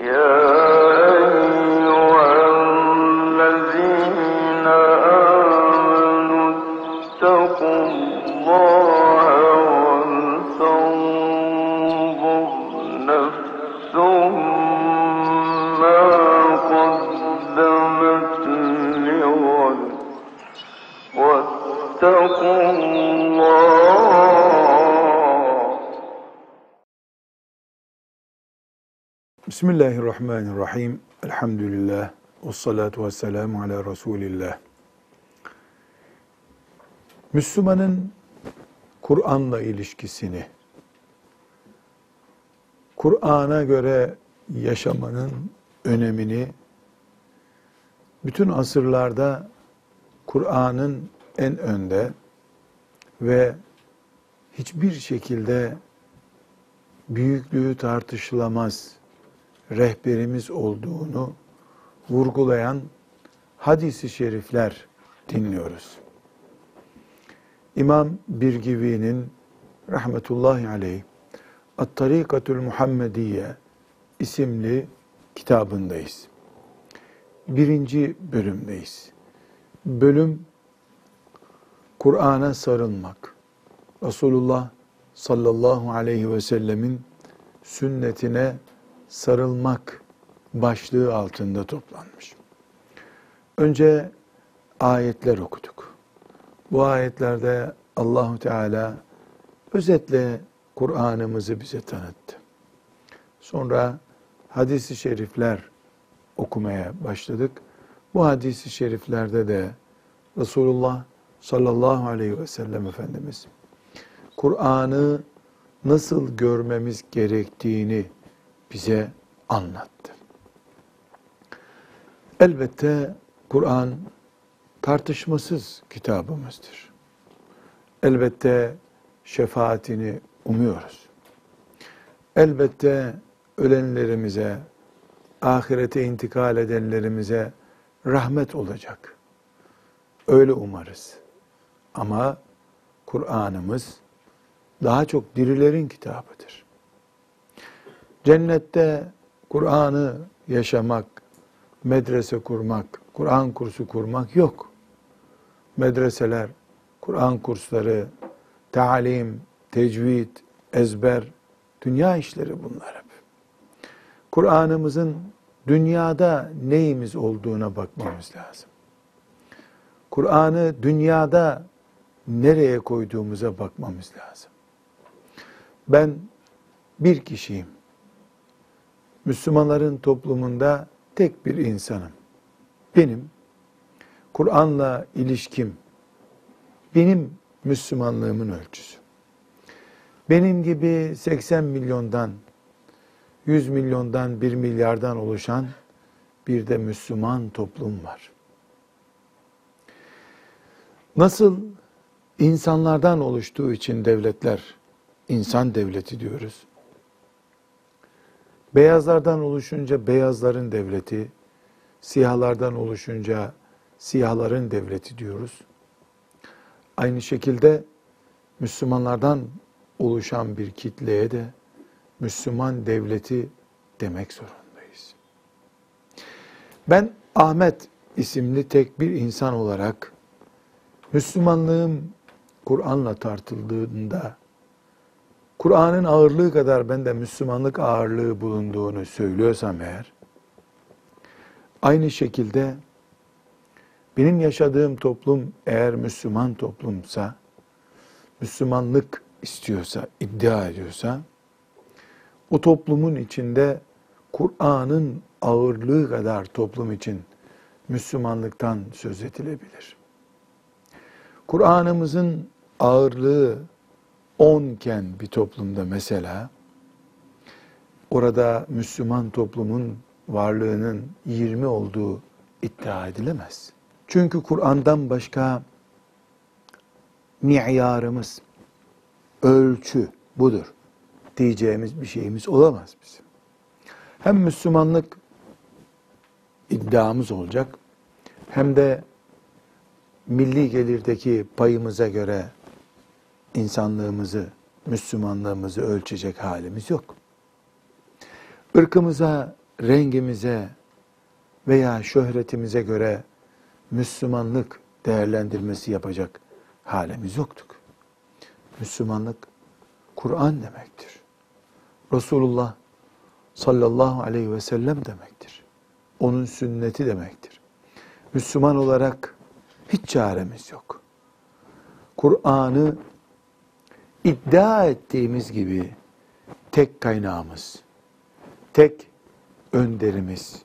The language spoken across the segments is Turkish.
Yeah. Bismillahirrahmanirrahim. Elhamdülillah. Ve salatu ve selamu ala Resulillah. Müslümanın Kur'an'la ilişkisini, Kur'an'a göre yaşamanın önemini, bütün asırlarda Kur'an'ın en önde ve hiçbir şekilde büyüklüğü tartışılamaz rehberimiz olduğunu vurgulayan hadisi şerifler dinliyoruz. İmam Birgivi'nin rahmetullahi aleyh At-Tarikatül Muhammediye isimli kitabındayız. Birinci bölümdeyiz. Bölüm Kur'an'a sarılmak. Resulullah sallallahu aleyhi ve sellemin sünnetine sarılmak başlığı altında toplanmış. Önce ayetler okuduk. Bu ayetlerde Allahu Teala özetle Kur'an'ımızı bize tanıttı. Sonra hadisi şerifler okumaya başladık. Bu hadisi şeriflerde de Resulullah sallallahu aleyhi ve sellem Efendimiz Kur'an'ı nasıl görmemiz gerektiğini bize anlattı. Elbette Kur'an tartışmasız kitabımızdır. Elbette şefaatini umuyoruz. Elbette ölenlerimize, ahirete intikal edenlerimize rahmet olacak. Öyle umarız. Ama Kur'an'ımız daha çok dirilerin kitabıdır. Cennette Kur'an'ı yaşamak, medrese kurmak, Kur'an kursu kurmak yok. Medreseler, Kur'an kursları, talim, tecvid, ezber, dünya işleri bunlar hep. Kur'an'ımızın dünyada neyimiz olduğuna bakmamız lazım. Kur'an'ı dünyada nereye koyduğumuza bakmamız lazım. Ben bir kişiyim. Müslümanların toplumunda tek bir insanım. Benim Kur'an'la ilişkim, benim Müslümanlığımın ölçüsü. Benim gibi 80 milyondan, 100 milyondan, 1 milyardan oluşan bir de Müslüman toplum var. Nasıl insanlardan oluştuğu için devletler, insan devleti diyoruz. Beyazlardan oluşunca beyazların devleti, siyahlardan oluşunca siyahların devleti diyoruz. Aynı şekilde Müslümanlardan oluşan bir kitleye de Müslüman devleti demek zorundayız. Ben Ahmet isimli tek bir insan olarak Müslümanlığım Kur'an'la tartıldığında Kur'an'ın ağırlığı kadar bende Müslümanlık ağırlığı bulunduğunu söylüyorsam eğer, aynı şekilde benim yaşadığım toplum eğer Müslüman toplumsa, Müslümanlık istiyorsa, iddia ediyorsa, o toplumun içinde Kur'an'ın ağırlığı kadar toplum için Müslümanlıktan söz edilebilir. Kur'an'ımızın ağırlığı 10 iken bir toplumda mesela orada Müslüman toplumun varlığının 20 olduğu iddia edilemez. Çünkü Kur'an'dan başka mi'yarımız, ölçü budur diyeceğimiz bir şeyimiz olamaz bizim. Hem Müslümanlık iddiamız olacak hem de milli gelirdeki payımıza göre insanlığımızı, Müslümanlığımızı ölçecek halimiz yok. Irkımıza, rengimize veya şöhretimize göre Müslümanlık değerlendirmesi yapacak halimiz yoktuk. Müslümanlık Kur'an demektir. Resulullah sallallahu aleyhi ve sellem demektir. Onun sünneti demektir. Müslüman olarak hiç çaremiz yok. Kur'an'ı iddia ettiğimiz gibi tek kaynağımız, tek önderimiz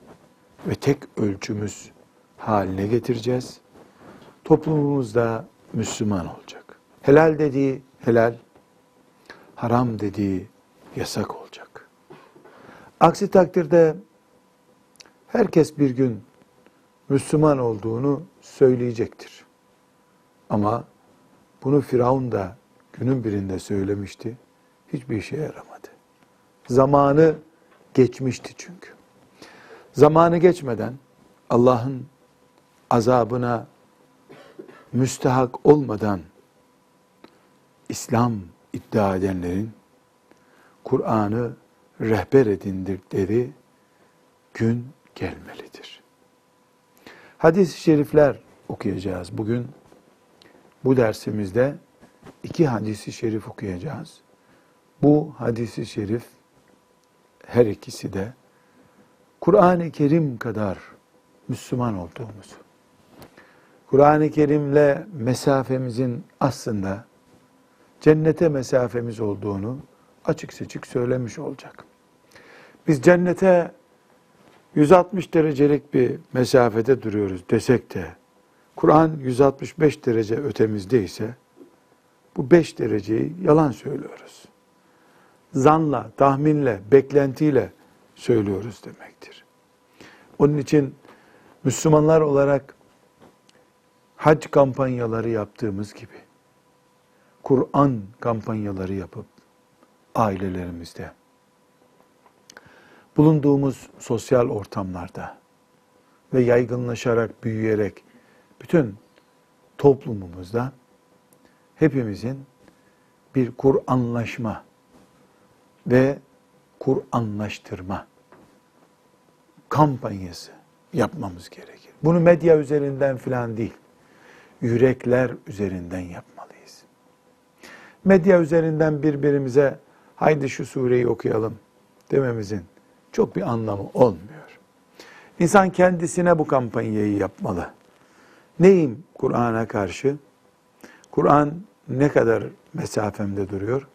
ve tek ölçümüz haline getireceğiz. Toplumumuzda Müslüman olacak. Helal dediği helal, haram dediği yasak olacak. Aksi takdirde herkes bir gün Müslüman olduğunu söyleyecektir. Ama bunu Firavun da günün birinde söylemişti. Hiçbir işe yaramadı. Zamanı geçmişti çünkü. Zamanı geçmeden Allah'ın azabına müstehak olmadan İslam iddia edenlerin Kur'an'ı rehber edindikleri gün gelmelidir. Hadis-i şerifler okuyacağız bugün. Bu dersimizde iki hadisi şerif okuyacağız. Bu hadisi şerif her ikisi de Kur'an-ı Kerim kadar Müslüman olduğumuzu, Kur'an-ı Kerim'le mesafemizin aslında cennete mesafemiz olduğunu açık seçik söylemiş olacak. Biz cennete 160 derecelik bir mesafede duruyoruz desek de Kur'an 165 derece ötemizdeyse bu 5 dereceyi yalan söylüyoruz. Zanla, tahminle, beklentiyle söylüyoruz demektir. Onun için Müslümanlar olarak hac kampanyaları yaptığımız gibi Kur'an kampanyaları yapıp ailelerimizde bulunduğumuz sosyal ortamlarda ve yaygınlaşarak büyüyerek bütün toplumumuzda hepimizin bir Kur'anlaşma ve Kur'anlaştırma kampanyası yapmamız gerekir. Bunu medya üzerinden filan değil, yürekler üzerinden yapmalıyız. Medya üzerinden birbirimize haydi şu sureyi okuyalım dememizin çok bir anlamı olmuyor. İnsan kendisine bu kampanyayı yapmalı. Neyim Kur'an'a karşı? Kur'an ne kadar mesafemde duruyor?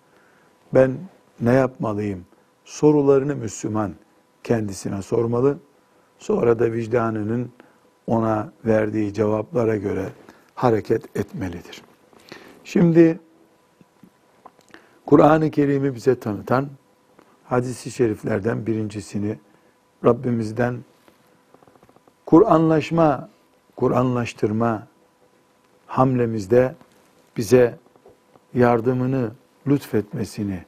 Ben ne yapmalıyım? Sorularını Müslüman kendisine sormalı. Sonra da vicdanının ona verdiği cevaplara göre hareket etmelidir. Şimdi Kur'an-ı Kerim'i bize tanıtan hadisi şeriflerden birincisini Rabbimizden Kur'anlaşma, Kur'anlaştırma hamlemizde bize yardımını lütfetmesini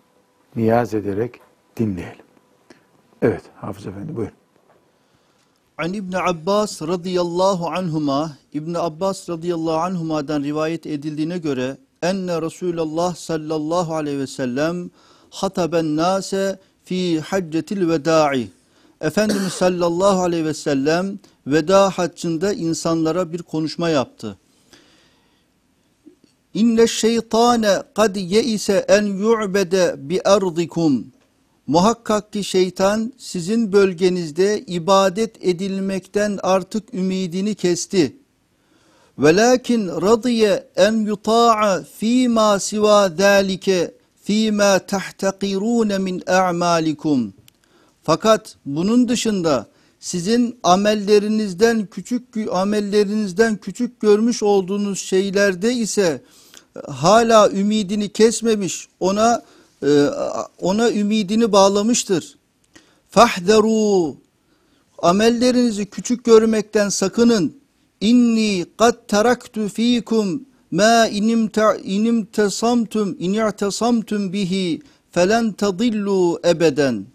niyaz ederek dinleyelim. Evet Hafız Efendi buyurun. An İbn Abbas radıyallahu anhuma İbn Abbas radıyallahu anhuma'dan rivayet edildiğine göre enne Resulullah sallallahu aleyhi ve sellem hataben nase fi haccetil veda'i Efendimiz sallallahu aleyhi ve sellem veda haccında insanlara bir konuşma yaptı. İnne şeytane kad yeise en yu'bede bi ardikum. Muhakkak ki şeytan sizin bölgenizde ibadet edilmekten artık ümidini kesti. Velakin radiye en yuta'a fîmâ sivâ zâlike fîmâ tahtakirûne min a'mâlikum. Fakat bunun dışında sizin amellerinizden küçük amellerinizden küçük görmüş olduğunuz şeylerde ise hala ümidini kesmemiş, ona e, ona ümidini bağlamıştır. Fahderu amellerinizi küçük görmekten sakının. İnni kad teraktu fikum ma inim inim tesamtum in bihi felen tadillu ebeden.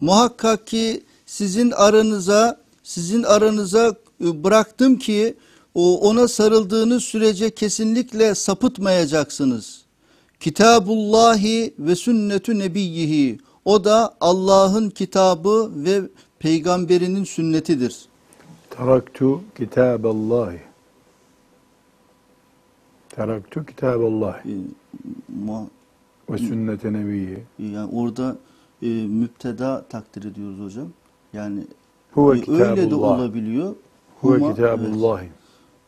Muhakkak ki sizin aranıza sizin aranıza bıraktım ki ona sarıldığınız sürece kesinlikle sapıtmayacaksınız. Kitabullahi ve sünnetu nebiyyihi. O da Allah'ın kitabı ve peygamberinin sünnetidir. Teraktu kitaballahi. Teraktu kitaballahi ve sünnete nebiyyi. yani orada e, müpteda takdir ediyoruz hocam. Yani Huve e, öyle de olabiliyor. Huve kitabullahi. evet,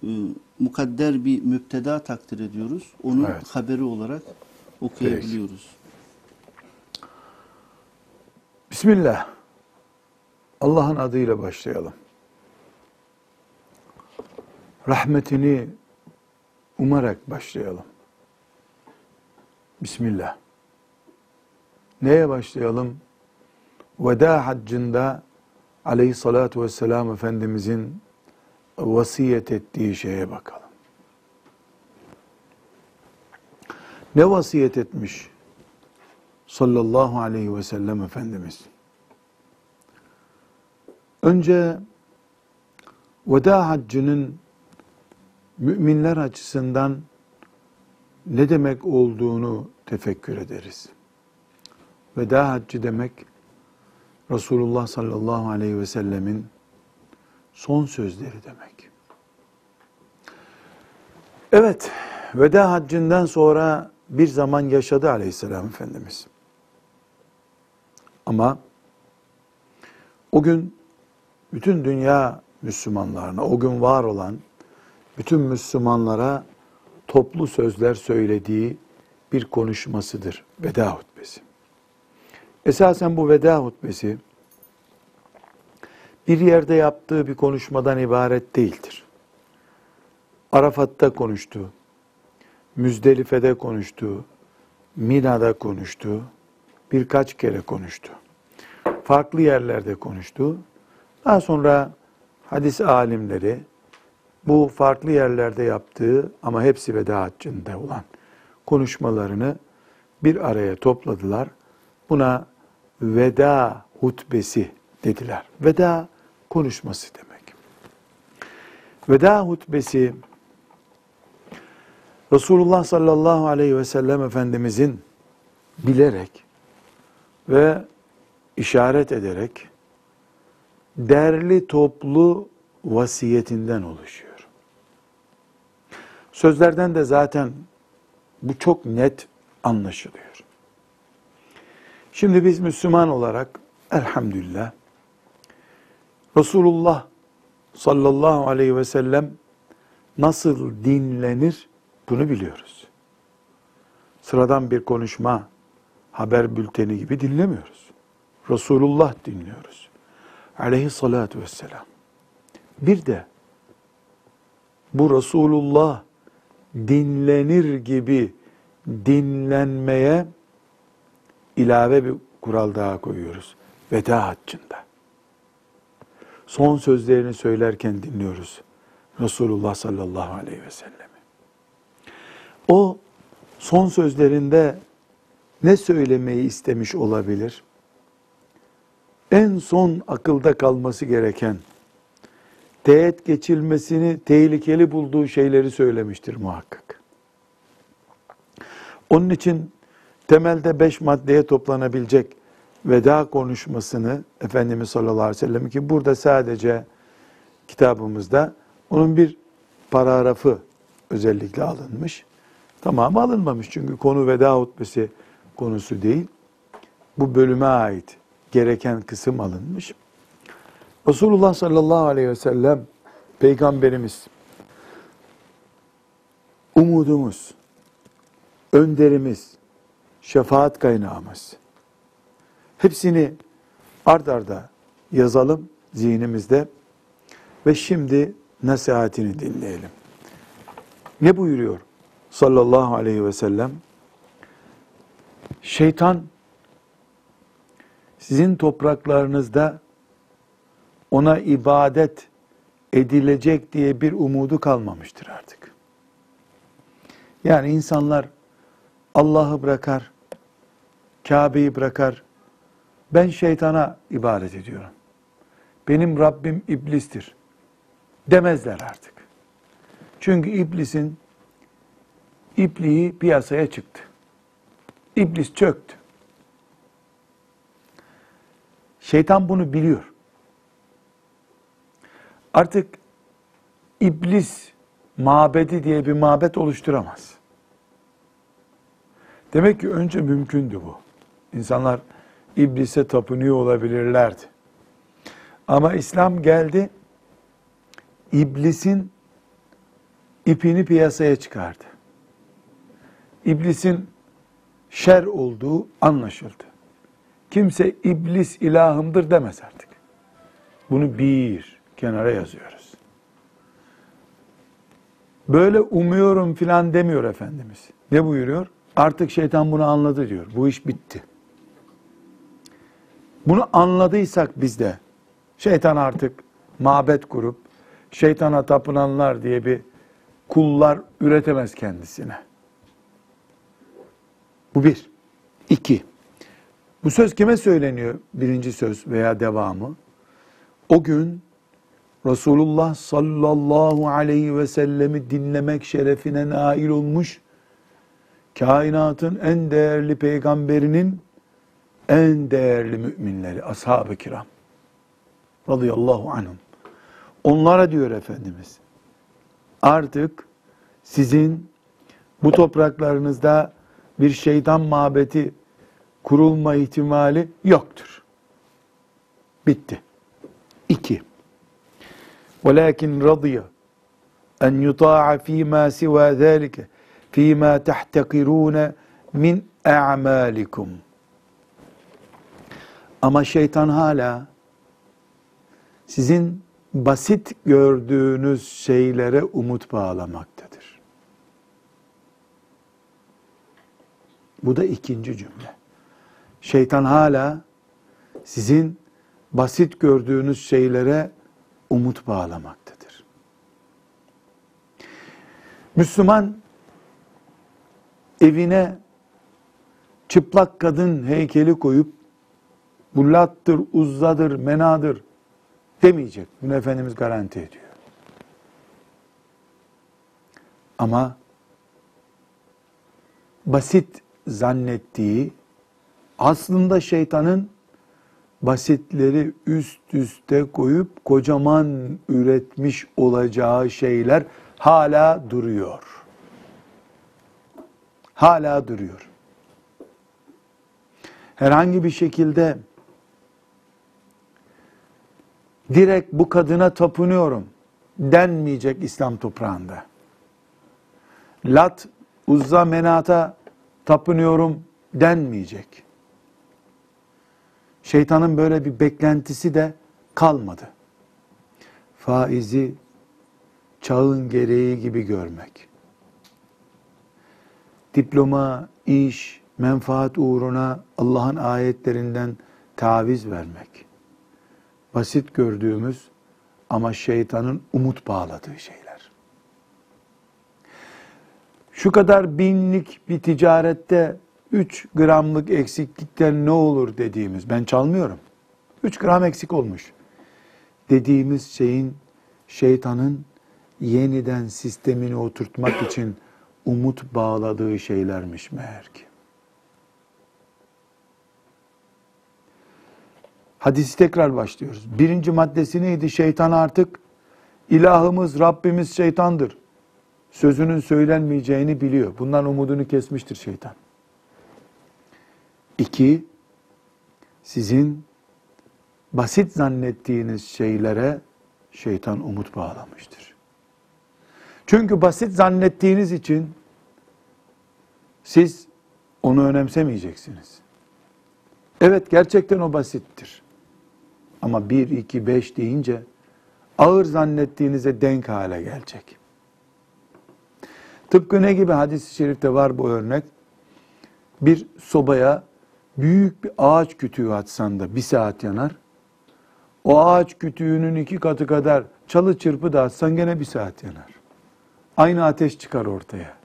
e, mukadder bir müpteda takdir ediyoruz. Onu Evet. haberi olarak okuyabiliyoruz. Bismillah. Allah'ın adıyla başlayalım. Rahmetini umarak başlayalım. Bismillah. Neye başlayalım? Veda haccında aleyhissalatu vesselam Efendimizin vasiyet ettiği şeye bakalım. Ne vasiyet etmiş sallallahu aleyhi ve sellem Efendimiz? Önce veda haccının müminler açısından ne demek olduğunu tefekkür ederiz. Veda haccı demek Resulullah sallallahu aleyhi ve sellemin son sözleri demek. Evet, veda haccından sonra bir zaman yaşadı aleyhisselam Efendimiz. Ama o gün bütün dünya Müslümanlarına, o gün var olan bütün Müslümanlara toplu sözler söylediği bir konuşmasıdır veda hutbesi. Esasen bu veda hutbesi bir yerde yaptığı bir konuşmadan ibaret değildir. Arafat'ta konuştu, Müzdelife'de konuştu, Mina'da konuştu, birkaç kere konuştu. Farklı yerlerde konuştu. Daha sonra hadis alimleri bu farklı yerlerde yaptığı ama hepsi veda haccında olan konuşmalarını bir araya topladılar. Buna veda hutbesi dediler. Veda konuşması demek. Veda hutbesi Resulullah sallallahu aleyhi ve sellem Efendimizin bilerek ve işaret ederek derli toplu vasiyetinden oluşuyor. Sözlerden de zaten bu çok net anlaşılıyor. Şimdi biz Müslüman olarak elhamdülillah Resulullah sallallahu aleyhi ve sellem nasıl dinlenir bunu biliyoruz. Sıradan bir konuşma, haber bülteni gibi dinlemiyoruz. Resulullah dinliyoruz. Aleyhissalatu vesselam. Bir de bu Resulullah dinlenir gibi dinlenmeye ilave bir kural daha koyuyoruz. Veda haccında. Son sözlerini söylerken dinliyoruz. Resulullah sallallahu aleyhi ve sellem'i. O son sözlerinde ne söylemeyi istemiş olabilir? En son akılda kalması gereken, teğet geçilmesini tehlikeli bulduğu şeyleri söylemiştir muhakkak. Onun için temelde beş maddeye toplanabilecek veda konuşmasını Efendimiz sallallahu aleyhi ve sellem ki burada sadece kitabımızda onun bir paragrafı özellikle alınmış. Tamamı alınmamış çünkü konu veda hutbesi konusu değil. Bu bölüme ait gereken kısım alınmış. Resulullah sallallahu aleyhi ve sellem peygamberimiz umudumuz, önderimiz, şefaat kaynağımız. Hepsini ard arda yazalım zihnimizde ve şimdi nasihatini dinleyelim. Ne buyuruyor sallallahu aleyhi ve sellem? Şeytan sizin topraklarınızda ona ibadet edilecek diye bir umudu kalmamıştır artık. Yani insanlar Allah'ı bırakar, Kabe'yi bırakar, ben şeytana ibadet ediyorum. Benim Rabbim iblistir demezler artık. Çünkü iblisin ipliği piyasaya çıktı. İblis çöktü. Şeytan bunu biliyor. artık iblis mabedi diye bir mabet oluşturamaz. Demek ki önce mümkündü bu. İnsanlar iblise tapınıyor olabilirlerdi. Ama İslam geldi, iblisin ipini piyasaya çıkardı. İblisin şer olduğu anlaşıldı. Kimse iblis ilahımdır demez artık. Bunu bir kenara yazıyoruz. Böyle umuyorum filan demiyor Efendimiz. Ne buyuruyor? Artık şeytan bunu anladı diyor. Bu iş bitti. Bunu anladıysak biz de şeytan artık mabet kurup şeytana tapınanlar diye bir kullar üretemez kendisine. Bu bir. İki. Bu söz kime söyleniyor? Birinci söz veya devamı. O gün Resulullah sallallahu aleyhi ve sellemi dinlemek şerefine nail olmuş, kainatın en değerli peygamberinin en değerli müminleri, ashab-ı kiram. Radıyallahu anhum. Onlara diyor Efendimiz, artık sizin bu topraklarınızda bir şeytan mabeti kurulma ihtimali yoktur. Bitti. İki. وَلَكِنْ رَضِيَ أَنْ يُطَاعَ ف۪ي مَا سِوَى ذَٰلِكَ ف۪ي مَا تَحْتَقِرُونَ مِنْ اَعْمَالِكُمْ ama şeytan hala sizin basit gördüğünüz şeylere umut bağlamaktadır. Bu da ikinci cümle. Şeytan hala sizin basit gördüğünüz şeylere umut bağlamaktadır. Müslüman evine çıplak kadın heykeli koyup bu lattır, uzzadır, menadır demeyecek. Bunu Efendimiz garanti ediyor. Ama basit zannettiği aslında şeytanın basitleri üst üste koyup kocaman üretmiş olacağı şeyler hala duruyor. Hala duruyor. Herhangi bir şekilde direkt bu kadına tapınıyorum denmeyecek İslam toprağında. Lat, Uzza, Menat'a tapınıyorum denmeyecek. Şeytanın böyle bir beklentisi de kalmadı. Faizi çağın gereği gibi görmek. Diploma, iş, menfaat uğruna Allah'ın ayetlerinden taviz vermek. Basit gördüğümüz ama şeytanın umut bağladığı şeyler. Şu kadar binlik bir ticarette 3 gramlık eksiklikten ne olur dediğimiz, ben çalmıyorum. 3 gram eksik olmuş. Dediğimiz şeyin şeytanın yeniden sistemini oturtmak için umut bağladığı şeylermiş meğer ki. Hadisi tekrar başlıyoruz. Birinci maddesi neydi? Şeytan artık ilahımız, Rabbimiz şeytandır. Sözünün söylenmeyeceğini biliyor. Bundan umudunu kesmiştir şeytan. İki, sizin basit zannettiğiniz şeylere şeytan umut bağlamıştır. Çünkü basit zannettiğiniz için siz onu önemsemeyeceksiniz. Evet gerçekten o basittir. Ama bir, iki, beş deyince ağır zannettiğinize denk hale gelecek. Tıpkı ne gibi hadis-i şerifte var bu örnek? Bir sobaya büyük bir ağaç kütüğü atsan da bir saat yanar. O ağaç kütüğünün iki katı kadar çalı çırpı da atsan gene bir saat yanar. Aynı ateş çıkar ortaya.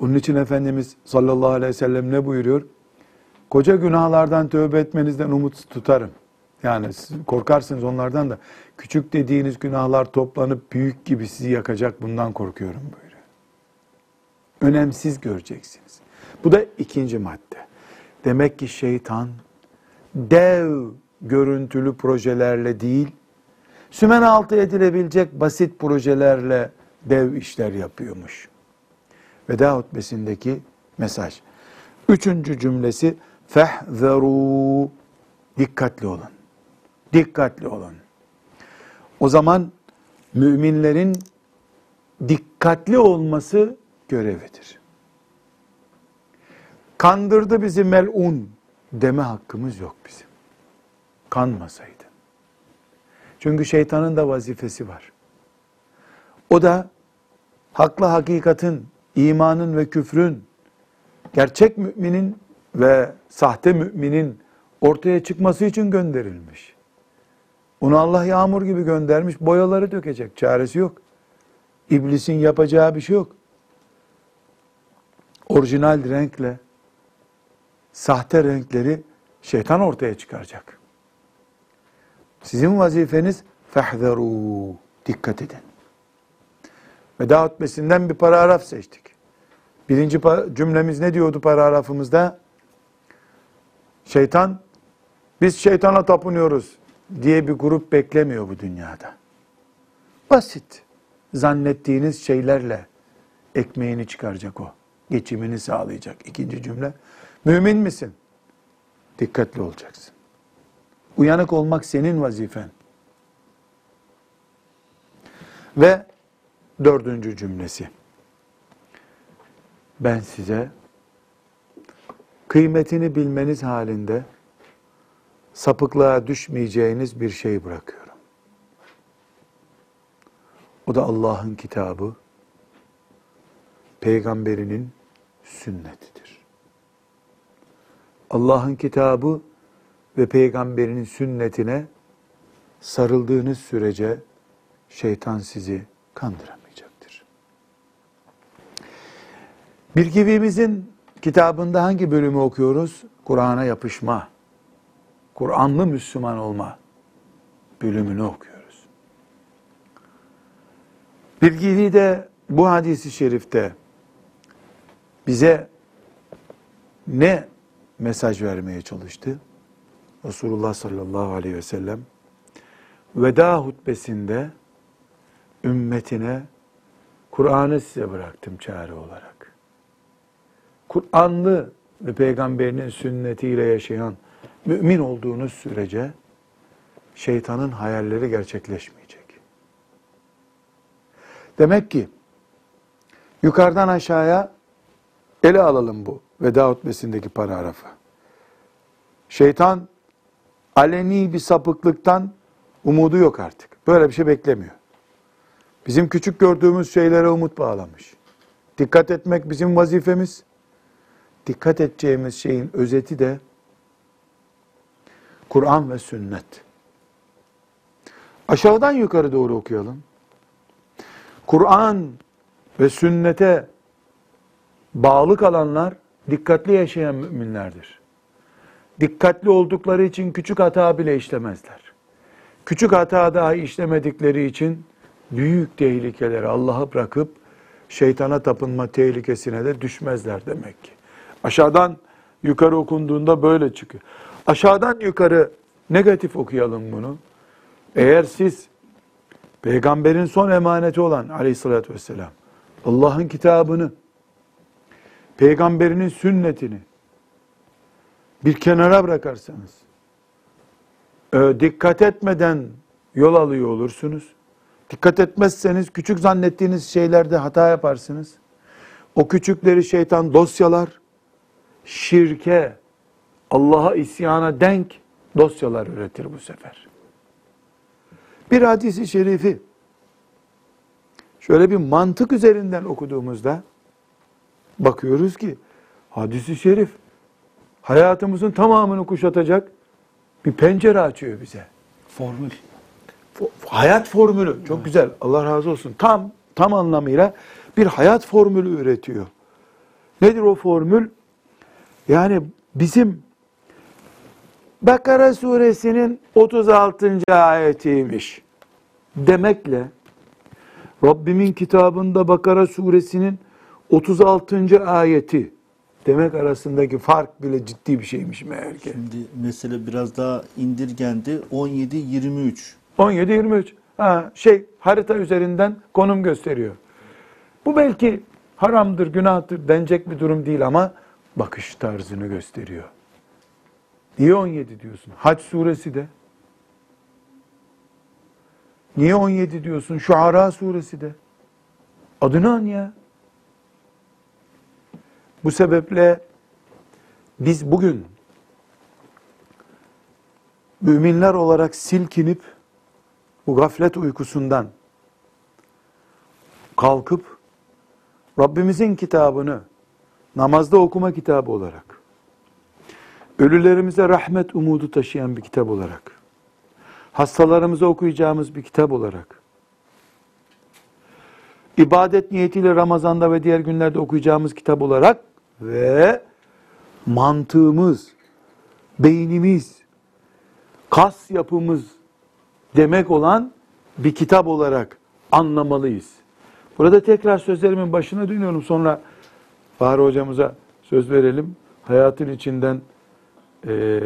Onun için Efendimiz sallallahu aleyhi ve sellem ne buyuruyor? Koca günahlardan tövbe etmenizden umut tutarım. Yani korkarsınız onlardan da küçük dediğiniz günahlar toplanıp büyük gibi sizi yakacak bundan korkuyorum buyuruyor. Önemsiz göreceksiniz. Bu da ikinci madde. Demek ki şeytan dev görüntülü projelerle değil, sümen altı edilebilecek basit projelerle dev işler yapıyormuş. Veda hutbesindeki mesaj. Üçüncü cümlesi fehzeru dikkatli olun. Dikkatli olun. O zaman müminlerin dikkatli olması görevidir. Kandırdı bizi melun deme hakkımız yok bizim. Kanmasaydı. Çünkü şeytanın da vazifesi var. O da hakla hakikatin, imanın ve küfrün, gerçek müminin ve sahte müminin ortaya çıkması için gönderilmiş. Onu Allah yağmur gibi göndermiş, boyaları dökecek, çaresi yok. İblisin yapacağı bir şey yok. Orijinal renkle sahte renkleri şeytan ortaya çıkaracak. Sizin vazifeniz fehzeru. Dikkat edin. Veda hutbesinden bir paragraf seçtik. Birinci cümlemiz ne diyordu paragrafımızda? Şeytan, biz şeytana tapınıyoruz diye bir grup beklemiyor bu dünyada. Basit. Zannettiğiniz şeylerle ekmeğini çıkaracak o. Geçimini sağlayacak. İkinci cümle. Mümin misin? Dikkatli olacaksın. Uyanık olmak senin vazifen. Ve dördüncü cümlesi. Ben size kıymetini bilmeniz halinde sapıklığa düşmeyeceğiniz bir şey bırakıyorum. O da Allah'ın kitabı, peygamberinin sünnetidir. Allah'ın kitabı ve peygamberinin sünnetine sarıldığınız sürece şeytan sizi kandıramayacaktır. Bir gibimizin kitabında hangi bölümü okuyoruz? Kur'an'a yapışma, Kur'anlı Müslüman olma bölümünü okuyoruz. Bir gibi de bu hadisi şerifte bize ne mesaj vermeye çalıştı? Resulullah sallallahu aleyhi ve sellem veda hutbesinde ümmetine Kur'an'ı size bıraktım çare olarak. Kur'anlı ve peygamberinin sünnetiyle yaşayan mümin olduğunuz sürece şeytanın hayalleri gerçekleşmeyecek. Demek ki yukarıdan aşağıya ele alalım bu veda hutbesindeki paragrafı. Şeytan aleni bir sapıklıktan umudu yok artık. Böyle bir şey beklemiyor. Bizim küçük gördüğümüz şeylere umut bağlamış. Dikkat etmek bizim vazifemiz. Dikkat edeceğimiz şeyin özeti de Kur'an ve sünnet. Aşağıdan yukarı doğru okuyalım. Kur'an ve sünnete bağlı kalanlar dikkatli yaşayan müminlerdir. Dikkatli oldukları için küçük hata bile işlemezler. Küçük hata dahi işlemedikleri için büyük tehlikeleri Allah'a bırakıp şeytana tapınma tehlikesine de düşmezler demek ki. Aşağıdan yukarı okunduğunda böyle çıkıyor. Aşağıdan yukarı negatif okuyalım bunu. Eğer siz peygamberin son emaneti olan aleyhissalatü vesselam Allah'ın kitabını peygamberinin sünnetini bir kenara bırakarsanız e, dikkat etmeden yol alıyor olursunuz. Dikkat etmezseniz küçük zannettiğiniz şeylerde hata yaparsınız. O küçükleri şeytan dosyalar, şirke, Allah'a isyana denk dosyalar üretir bu sefer. Bir hadisi şerifi şöyle bir mantık üzerinden okuduğumuzda bakıyoruz ki hadisi şerif hayatımızın tamamını kuşatacak bir pencere açıyor bize. Formül. Hayat formülü. Çok güzel. Allah razı olsun. Tam tam anlamıyla bir hayat formülü üretiyor. Nedir o formül? Yani bizim Bakara suresinin 36. ayetiymiş demekle Rabbimin kitabında Bakara suresinin 36. ayeti demek arasındaki fark bile ciddi bir şeymiş meğer ki. Şimdi mesele biraz daha indirgendi. 17-23. 17-23. Ha, şey harita üzerinden konum gösteriyor. Bu belki haramdır, günahtır denecek bir durum değil ama bakış tarzını gösteriyor. Niye 17 diyorsun? Hac suresi de. Niye 17 diyorsun? Şuara suresi de. Adını an ya. Bu sebeple biz bugün müminler olarak silkinip bu gaflet uykusundan kalkıp Rabbimizin kitabını namazda okuma kitabı olarak ölülerimize rahmet umudu taşıyan bir kitap olarak hastalarımıza okuyacağımız bir kitap olarak ibadet niyetiyle Ramazan'da ve diğer günlerde okuyacağımız kitap olarak ve mantığımız, beynimiz, kas yapımız demek olan bir kitap olarak anlamalıyız. Burada tekrar sözlerimin başına dönüyorum. Sonra Fahri hocamıza söz verelim. Hayatın içinden e,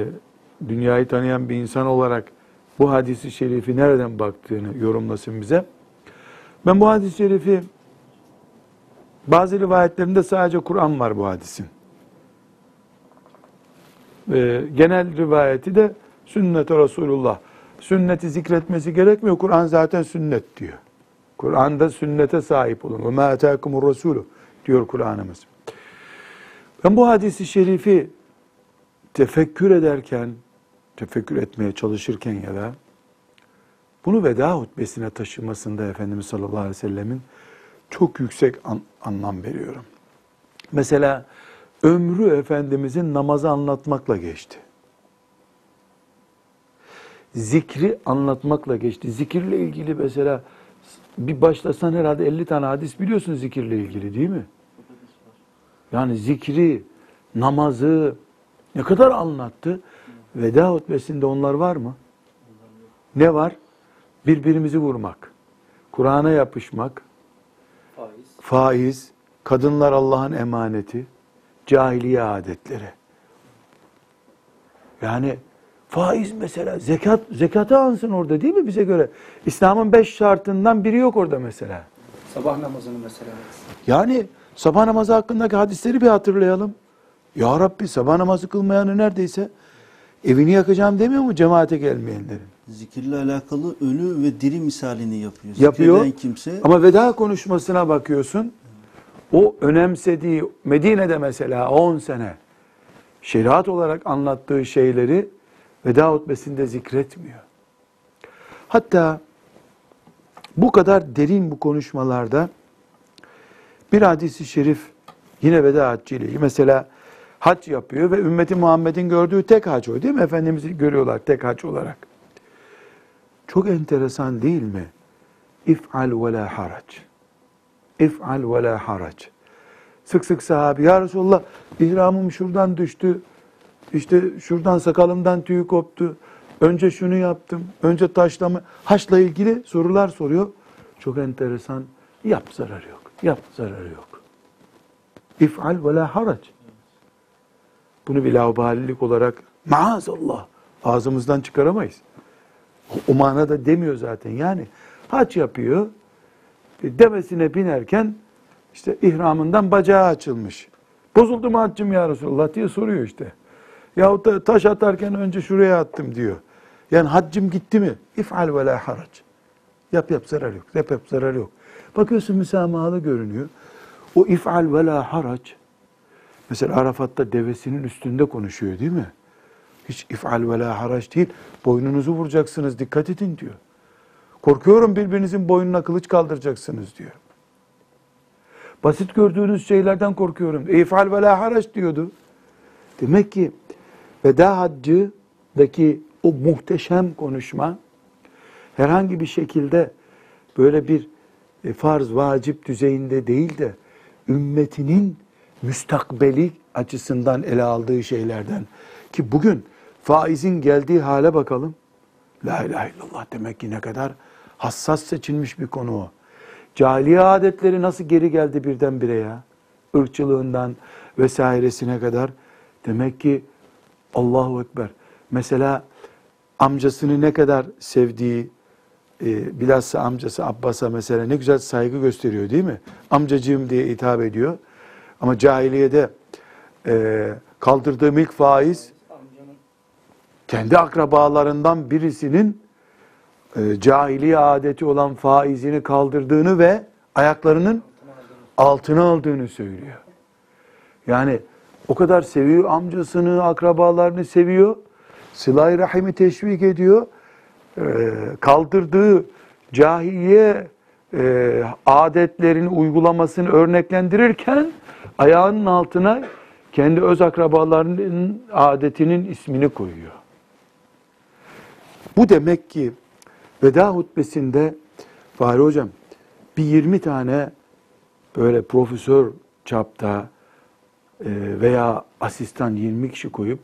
dünyayı tanıyan bir insan olarak bu hadisi şerifi nereden baktığını yorumlasın bize. Ben bu hadis-i şerifi bazı rivayetlerinde sadece Kur'an var bu hadisin. Ee, genel rivayeti de sünnet Resulullah. Sünneti zikretmesi gerekmiyor. Kur'an zaten sünnet diyor. Kur'an'da sünnete sahip olun. Ma etâkumur Resulü diyor Kur'an'ımız. Ben bu hadisi şerifi tefekkür ederken, tefekkür etmeye çalışırken ya da bunu veda hutbesine taşımasında Efendimiz sallallahu aleyhi ve sellemin çok yüksek an- anlam veriyorum. Mesela ömrü Efendimizin namazı anlatmakla geçti. Zikri anlatmakla geçti. Zikirle ilgili mesela bir başlasan herhalde 50 tane hadis biliyorsun zikirle ilgili değil mi? Yani zikri, namazı ne kadar anlattı? Veda hutbesinde onlar var mı? Ne var? Birbirimizi vurmak, Kur'an'a yapışmak, faiz, kadınlar Allah'ın emaneti, cahiliye adetleri. Yani faiz mesela, zekat, zekatı ansın orada değil mi bize göre? İslam'ın beş şartından biri yok orada mesela. Sabah namazını mesela. Yani sabah namazı hakkındaki hadisleri bir hatırlayalım. Ya Rabbi sabah namazı kılmayanı neredeyse evini yakacağım demiyor mu cemaate gelmeyenlerin? Zikirle alakalı ölü ve diri misalini yapıyor. Yapıyor. Kimse Ama veda konuşmasına bakıyorsun. O önemsediği Medine'de mesela 10 sene şeriat olarak anlattığı şeyleri veda hutbesinde zikretmiyor. Hatta bu kadar derin bu konuşmalarda bir hadisi şerif yine veda haccı ile. Mesela hac yapıyor ve ümmeti Muhammed'in gördüğü tek hac o değil mi? Efendimiz'i görüyorlar tek hac olarak. Çok enteresan değil mi? İf'al ve la harac. İf'al ve la harac. Sık sık sahabi, ya Resulallah ihramım şuradan düştü. İşte şuradan sakalımdan tüy koptu. Önce şunu yaptım. Önce taşlama. Haçla ilgili sorular soruyor. Çok enteresan. Yap zararı yok. Yap zararı yok. İf'al ve la harac. Bunu bir laubalilik olarak maazallah ağzımızdan çıkaramayız. O manada demiyor zaten. Yani haç yapıyor. E, Devesine binerken işte ihramından bacağı açılmış. Bozuldu mu haccım ya Resulullah diye soruyor işte. Yahut da taş atarken önce şuraya attım diyor. Yani haccım gitti mi? İf'al ve la harac. Yap yap zarar yok. Yap yap zarar yok. Bakıyorsun müsamahalı görünüyor. O if'al ve la harac. Mesela Arafat'ta devesinin üstünde konuşuyor değil mi? Hiç if'al ve la harac değil. Boynunuzu vuracaksınız dikkat edin diyor. Korkuyorum birbirinizin boynuna kılıç kaldıracaksınız diyor. Basit gördüğünüz şeylerden korkuyorum. E, if'al ve la harac diyordu. Demek ki veda haccıdaki o muhteşem konuşma herhangi bir şekilde böyle bir e, farz, vacip düzeyinde değil de ümmetinin müstakbeli açısından ele aldığı şeylerden ki bugün faizin geldiği hale bakalım. La ilahe illallah demek ki ne kadar hassas seçilmiş bir konu o. Cahiliye adetleri nasıl geri geldi birdenbire ya? Irkçılığından vesairesine kadar demek ki Allahu Ekber. Mesela amcasını ne kadar sevdiği, e, bilhassa amcası Abbas'a mesela ne güzel saygı gösteriyor değil mi? Amcacığım diye hitap ediyor. Ama cahiliyede e, kaldırdığım ilk faiz kendi akrabalarından birisinin e, cahiliye adeti olan faizini kaldırdığını ve ayaklarının altına aldığını söylüyor. Yani o kadar seviyor amcasını, akrabalarını seviyor. Sıla-i Rahim'i teşvik ediyor. E, kaldırdığı cahiliye e, adetlerini uygulamasını örneklendirirken ayağının altına kendi öz akrabalarının adetinin ismini koyuyor. Bu demek ki veda hutbesinde Fahri Hocam bir 20 tane böyle profesör çapta veya asistan 20 kişi koyup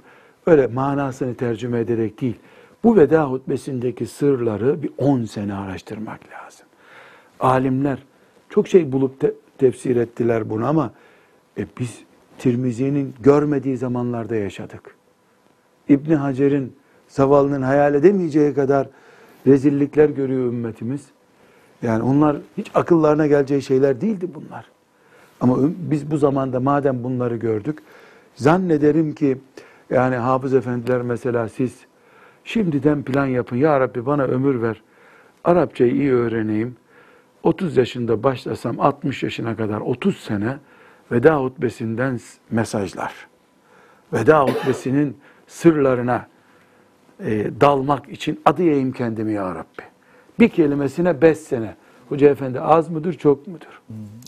öyle manasını tercüme ederek değil. Bu veda hutbesindeki sırları bir 10 sene araştırmak lazım. Alimler çok şey bulup te- tefsir ettiler bunu ama e, biz Tirmizi'nin görmediği zamanlarda yaşadık. İbni Hacer'in zavallının hayal edemeyeceği kadar rezillikler görüyor ümmetimiz. Yani onlar hiç akıllarına geleceği şeyler değildi bunlar. Ama biz bu zamanda madem bunları gördük, zannederim ki yani hafız efendiler mesela siz şimdiden plan yapın. Ya Rabbi bana ömür ver. Arapçayı iyi öğreneyim. 30 yaşında başlasam 60 yaşına kadar 30 sene veda hutbesinden mesajlar. Veda hutbesinin sırlarına e, dalmak için adayayım kendimi ya Rabbi. Bir kelimesine beş sene. Hoca efendi az mıdır çok mudur?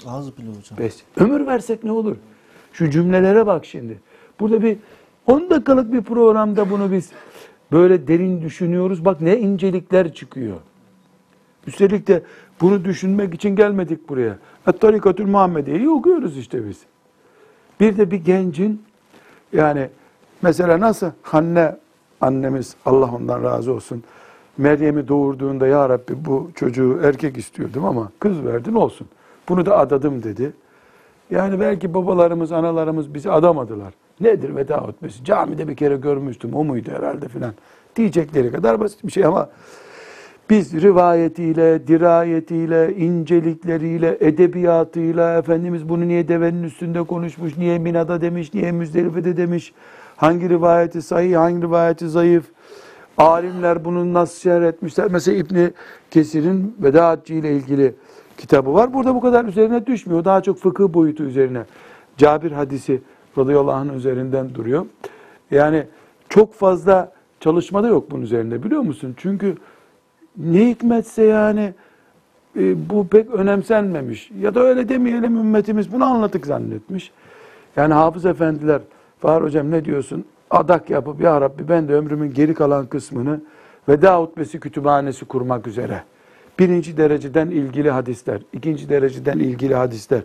Az bile hocam. Beş. Ömür versek ne olur? Şu cümlelere bak şimdi. Burada bir 10 dakikalık bir programda bunu biz böyle derin düşünüyoruz. Bak ne incelikler çıkıyor. Üstelik de bunu düşünmek için gelmedik buraya. Et-Tarikatül Muhammediye'yi okuyoruz işte biz. Bir de bir gencin yani mesela nasıl Hanne annemiz Allah ondan razı olsun Meryem'i doğurduğunda ya Rabbi bu çocuğu erkek istiyordum ama kız verdin olsun. Bunu da adadım dedi. Yani belki babalarımız, analarımız bizi adamadılar. Nedir veda hutbesi? Camide bir kere görmüştüm, o muydu herhalde filan. Diyecekleri kadar basit bir şey ama biz rivayetiyle, dirayetiyle, incelikleriyle, edebiyatıyla, Efendimiz bunu niye devenin üstünde konuşmuş, niye Mina'da demiş, niye Müzdelife'de demiş, hangi rivayeti sahih, hangi rivayeti zayıf, alimler bunu nasıl şerh etmişler. Mesela İbni Kesir'in Veda Haccı ile ilgili kitabı var. Burada bu kadar üzerine düşmüyor. Daha çok fıkıh boyutu üzerine. Cabir hadisi radıyallahu anh üzerinden duruyor. Yani çok fazla çalışma da yok bunun üzerinde biliyor musun? Çünkü ne hikmetse yani e, bu pek önemsenmemiş. Ya da öyle demeyelim ümmetimiz bunu anlatık zannetmiş. Yani hafız efendiler, Fahri hocam ne diyorsun? Adak yapıp ya Rabbi ben de ömrümün geri kalan kısmını veda hutbesi kütüphanesi kurmak üzere. Birinci dereceden ilgili hadisler, ikinci dereceden ilgili hadisler,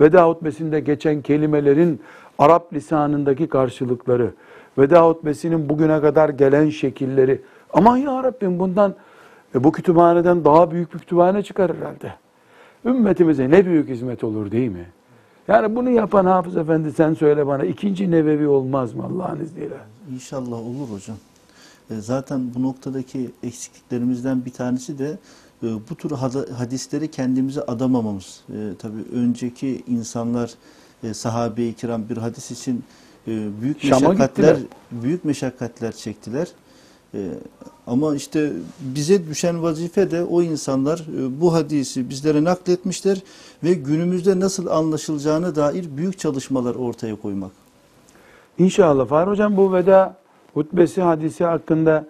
veda hutbesinde geçen kelimelerin Arap lisanındaki karşılıkları, veda hutbesinin bugüne kadar gelen şekilleri. Aman ya Rabbim bundan e, bu kütüphaneden daha büyük bir kütüphane çıkar herhalde. Ümmetimize ne büyük hizmet olur değil mi? Yani bunu yapan Hafız Efendi sen söyle bana ikinci nevevi olmaz mı Allah'ın izniyle? İnşallah olur hocam. E, Zaten bu noktadaki eksikliklerimizden bir tanesi de e, bu tür hadisleri kendimize adamamamız. E, Tabii önceki insanlar sahabe-i kiram bir hadis için büyük Şam'a meşakkatler gittiler. büyük meşakkatler çektiler. E, Ama işte bize düşen vazife de o insanlar e, bu hadisi bizlere nakletmişler ve günümüzde nasıl anlaşılacağına dair büyük çalışmalar ortaya koymak. İnşallah. Fahri Hocam bu veda hutbesi hadisi hakkında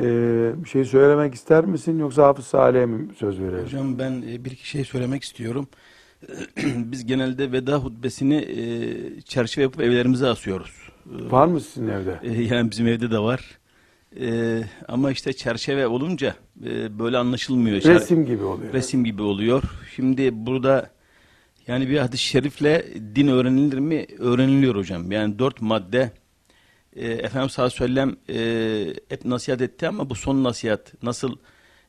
e, bir şey söylemek ister misin? Yoksa Hafız Salih'e mi söz verelim? Hocam ben e, bir iki şey söylemek istiyorum. Biz genelde veda hutbesini e, çerçeve yapıp evlerimize asıyoruz. Var mı sizin evde? e, yani bizim evde de var. E, ama işte çerçeve olunca e, böyle anlaşılmıyor. Resim gibi oluyor. resim gibi oluyor. Şimdi burada yani bir hadis-i şerifle din öğrenilir mi? Öğreniliyor hocam. Yani dört madde e, Efendimiz sallallahu aleyhi ve sellem e, hep nasihat etti ama bu son nasihat nasıl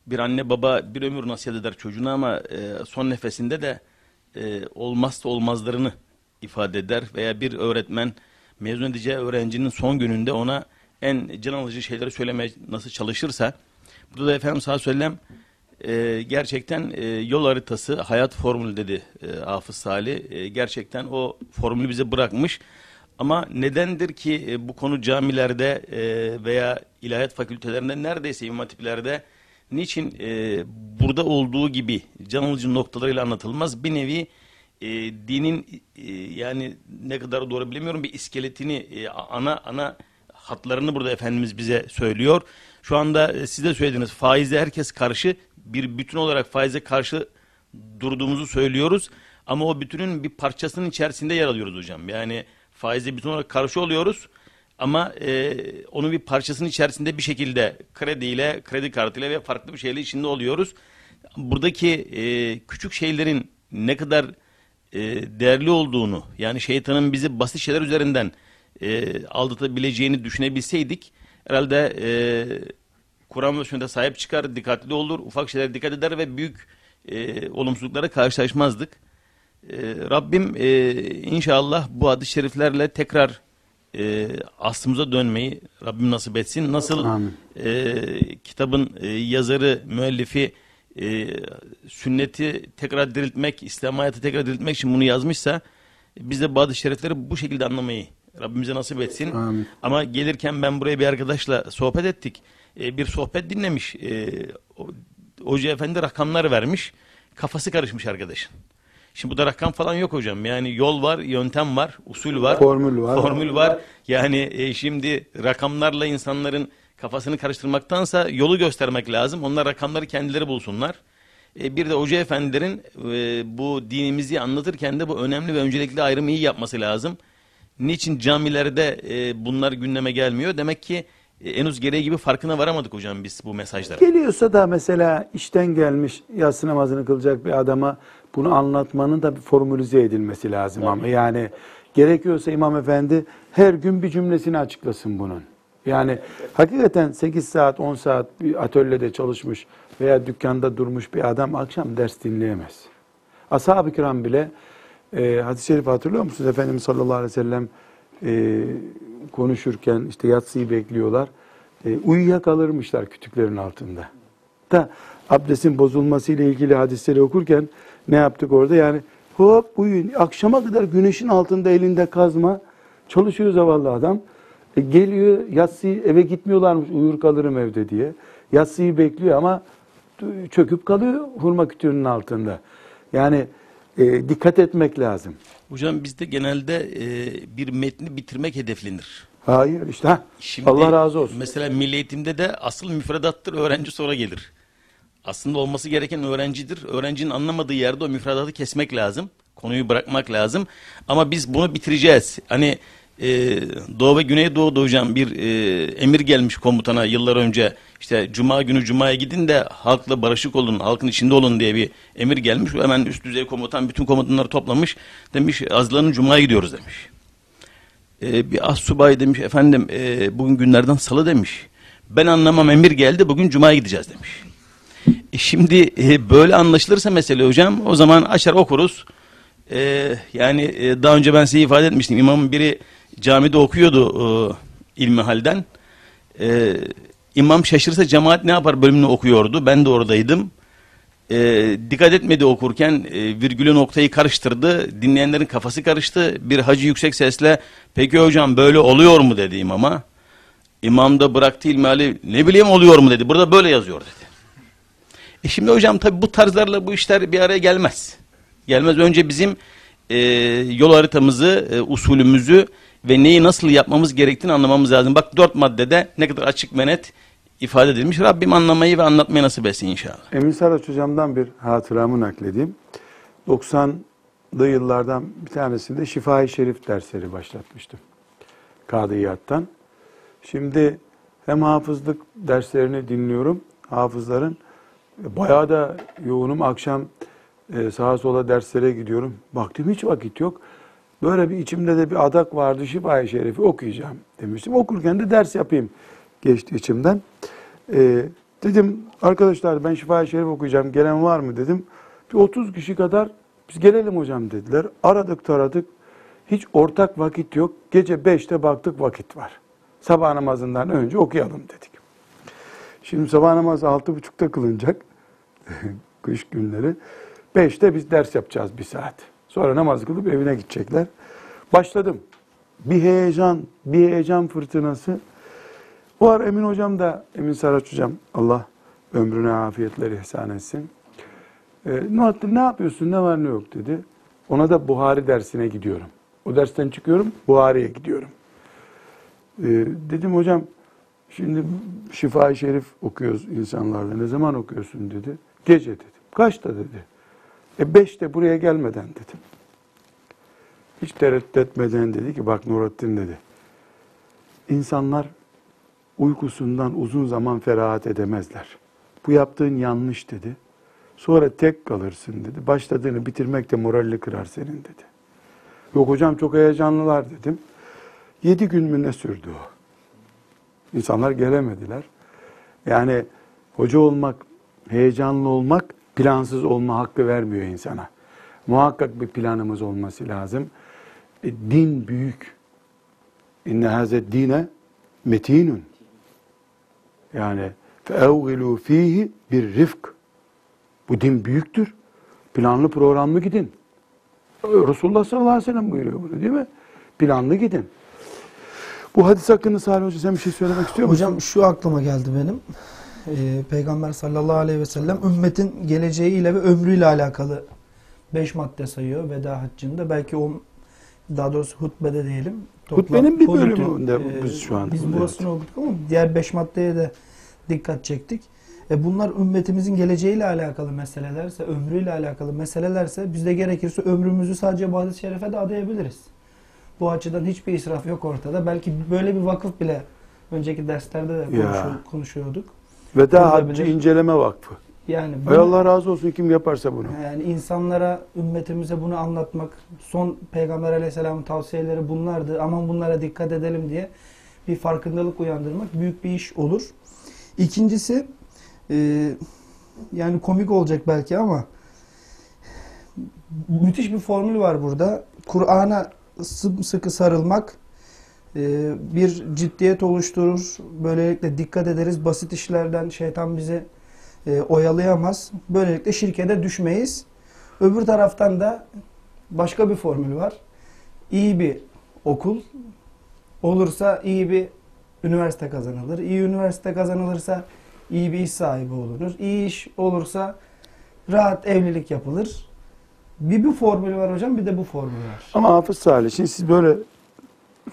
bir anne baba bir ömür nasihat eder çocuğuna ama e, son nefesinde de e, olmazsa olmazlarını ifade eder veya bir öğretmen mezun edeceği öğrencinin son gününde ona en can alıcı şeyleri söylemeye nasıl çalışırsa burada da Efendimiz ve sellem e, gerçekten e, yol haritası, hayat formülü dedi e, Hafız Salih. E, gerçekten o formülü bize bırakmış. Ama nedendir ki e, bu konu camilerde e, veya ilahiyat fakültelerinde neredeyse imam hatiplerde niçin e, burada olduğu gibi can alıcı noktalarıyla anlatılmaz? Bir nevi e, dinin e, yani ne kadar doğru bilemiyorum bir iskeletini e, ana ana hatlarını burada Efendimiz bize söylüyor. Şu anda e, siz de söylediniz faize herkes karşı bir bütün olarak faize karşı durduğumuzu söylüyoruz. Ama o bütünün bir parçasının içerisinde yer alıyoruz hocam. Yani faize bütün olarak karşı oluyoruz. Ama e, onun bir parçasının içerisinde bir şekilde krediyle, kredi kartıyla ve farklı bir şeyle içinde oluyoruz. Buradaki e, küçük şeylerin ne kadar e, değerli olduğunu, yani şeytanın bizi basit şeyler üzerinden e, aldatabileceğini düşünebilseydik, herhalde e, Kur'an ve sünnete sahip çıkar, dikkatli olur, ufak şeylere dikkat eder ve büyük e, olumsuzluklara karşılaşmazdık. E, Rabbim e, inşallah bu hadis-i şeriflerle tekrar e, aslımıza dönmeyi Rabbim nasip etsin. Nasıl Amin. e, kitabın e, yazarı, müellifi e, sünneti tekrar diriltmek, İslam hayatı tekrar diriltmek için bunu yazmışsa biz de bu hadis-i şerifleri bu şekilde anlamayı Rabbimize nasip etsin. Amin. Ama gelirken ben buraya bir arkadaşla sohbet ettik. E, bir sohbet dinlemiş. E, Hoca efendi rakamlar vermiş. Kafası karışmış arkadaşın. Şimdi bu da rakam falan yok hocam. Yani yol var, yöntem var, usul var. Formül var. Formül var. Yani e, şimdi rakamlarla insanların kafasını karıştırmaktansa yolu göstermek lazım. Onlar rakamları kendileri bulsunlar. E, bir de hoca efendilerin e, bu dinimizi anlatırken de bu önemli ve öncelikli ayrımı iyi yapması lazım. Niçin camilerde e, bunlar gündeme gelmiyor? Demek ki e, henüz gereği gibi farkına varamadık hocam biz bu mesajlara. Geliyorsa da mesela işten gelmiş yatsı namazını kılacak bir adama bunu anlatmanın da bir formülize edilmesi lazım ama yani gerekiyorsa imam efendi her gün bir cümlesini açıklasın bunun. Yani hakikaten 8 saat 10 saat bir atölyede çalışmış veya dükkanda durmuş bir adam akşam ders dinleyemez. Ashab-ı kiram bile e, hadis-i şerif hatırlıyor musunuz? Efendimiz sallallahu aleyhi ve sellem e, konuşurken işte yatsıyı bekliyorlar. E, uyuyakalırmışlar kütüklerin altında. Da abdestin bozulması ile ilgili hadisleri okurken ne yaptık orada? Yani hop uyuyun. Akşama kadar güneşin altında elinde kazma çalışıyor zavallı adam. E, geliyor yatsıyı eve gitmiyorlarmış uyur kalırım evde diye. Yatsıyı bekliyor ama çöküp kalıyor hurma kütüğünün altında. Yani e, dikkat etmek lazım. Hocam bizde genelde e, bir metni bitirmek hedeflenir. Hayır işte ha, Şimdi Allah razı olsun. Mesela milli eğitimde de asıl müfredattır, öğrenci sonra gelir. Aslında olması gereken öğrencidir. Öğrencinin anlamadığı yerde o müfredatı kesmek lazım. Konuyu bırakmak lazım. Ama biz bunu bitireceğiz. Hani e, Doğu ve Güneydoğu'da hocam bir e, emir gelmiş komutana yıllar önce. İşte Cuma günü Cuma'ya gidin de halkla barışık olun, halkın içinde olun diye bir emir gelmiş. Hemen üst düzey komutan bütün komutanları toplamış. Demiş azlarının Cuma'ya gidiyoruz demiş. Ee, bir as subay demiş efendim e, bugün günlerden salı demiş. Ben anlamam emir geldi bugün cumaya gideceğiz demiş. E, şimdi e, böyle anlaşılırsa mesele hocam o zaman açar okuruz. E, yani e, daha önce ben size ifade etmiştim imamın biri camide okuyordu e, ilmi. E, imam şaşırsa cemaat ne yapar bölümünü okuyordu ben de oradaydım. E, dikkat etmedi okurken e, virgülü noktayı karıştırdı. Dinleyenlerin kafası karıştı. Bir hacı yüksek sesle peki hocam böyle oluyor mu dedi imama. İmam da bıraktı ilmihali ne bileyim oluyor mu dedi. Burada böyle yazıyor dedi. E şimdi hocam tabi bu tarzlarla bu işler bir araya gelmez. Gelmez. Önce bizim e, yol haritamızı, e, usulümüzü ve neyi nasıl yapmamız gerektiğini anlamamız lazım. Bak dört maddede ne kadar açık ve net ifade edilmiş. Rabbim anlamayı ve anlatmayı nasip etsin inşallah. Emin Saraç hocamdan bir hatıramı nakledeyim. 90'lı yıllardan bir tanesinde Şifa-i Şerif dersleri başlatmıştım. Kadıyattan. Şimdi hem hafızlık derslerini dinliyorum. Hafızların bayağı da yoğunum. Akşam e, sağa sola derslere gidiyorum. Baktım hiç vakit yok. Böyle bir içimde de bir adak vardı. Şifa-i Şerif'i okuyacağım demiştim. Okurken de ders yapayım geçti içimden. E, dedim arkadaşlar ben Şifa-i Şerif okuyacağım. Gelen var mı dedim. Bir 30 kişi kadar biz gelelim hocam dediler. Aradık taradık. Hiç ortak vakit yok. Gece beşte baktık vakit var. Sabah namazından önce okuyalım dedik. Şimdi sabah namazı altı buçukta kılınacak. Kış günleri. Beşte biz ders yapacağız bir saat. Sonra namaz kılıp evine gidecekler. Başladım. Bir heyecan, bir heyecan fırtınası. O ara Emin hocam da, Emin Saraç hocam, Allah ömrüne afiyetleri ihsan etsin. E, Nuhattin ne yapıyorsun, ne var ne yok dedi. Ona da Buhari dersine gidiyorum. O dersten çıkıyorum, Buhari'ye gidiyorum. E, dedim hocam, şimdi Şifa-i Şerif okuyoruz insanlarla. Ne zaman okuyorsun dedi. Gece dedim. Kaçta dedi. E beşte buraya gelmeden dedim. Hiç tereddüt etmeden dedi ki bak Nurattin dedi. İnsanlar uykusundan uzun zaman ferahat edemezler. Bu yaptığın yanlış dedi. Sonra tek kalırsın dedi. Başladığını bitirmek de moralini kırar senin dedi. Yok hocam çok heyecanlılar dedim. Yedi gün mü ne sürdü o? İnsanlar gelemediler. Yani hoca olmak, heyecanlı olmak plansız olma hakkı vermiyor insana. Muhakkak bir planımız olması lazım. E, din büyük. İnne hazet dine metinun. Yani feevgilu fihi bir rifk. Bu din büyüktür. Planlı programlı gidin. Resulullah sallallahu aleyhi ve sellem buyuruyor bunu değil mi? Planlı gidin. Bu hadis hakkında Salih Hoca sen bir şey söylemek istiyor musun? Hocam şu aklıma geldi benim. Ee, Peygamber sallallahu aleyhi ve sellem ümmetin geleceğiyle ve ömrüyle alakalı beş madde sayıyor veda haccında. Belki o daha doğrusu hutbede diyelim. Hutbenin bir bölümünde e, biz şu an. Biz Evet. burasını okuduk ama diğer beş maddeye de dikkat çektik. E bunlar ümmetimizin geleceğiyle alakalı meselelerse, ömrüyle alakalı meselelerse biz de gerekirse ömrümüzü sadece hadis-i şerefe de adayabiliriz. Bu açıdan hiçbir israf yok ortada. Belki böyle bir vakıf bile önceki derslerde de konuşuyorduk. Veda Olabilir. Haccı İnceleme Vakfı. Yani bunu- Allah razı olsun kim yaparsa bunu. yani insanlara, ümmetimize bunu anlatmak, son Peygamber Aleyhisselam'ın tavsiyeleri bunlardı. Aman bunlara dikkat edelim diye bir farkındalık uyandırmak büyük bir iş olur. İkincisi, e, yani komik olacak belki ama müthiş bir formül var burada. Kur'an'a sıkı sarılmak bir ciddiyet oluşturur. Böylelikle dikkat ederiz. Basit işlerden şeytan bizi e, oyalayamaz. Böylelikle şirkete düşmeyiz. Öbür taraftan da başka bir formül var. İyi bir okul olursa iyi bir üniversite kazanılır. İyi üniversite kazanılırsa iyi bir iş sahibi olunur. İyi iş olursa rahat evlilik yapılır. Bir bu formül var hocam bir de bu formül var. Ama Hafız Salih şimdi siz böyle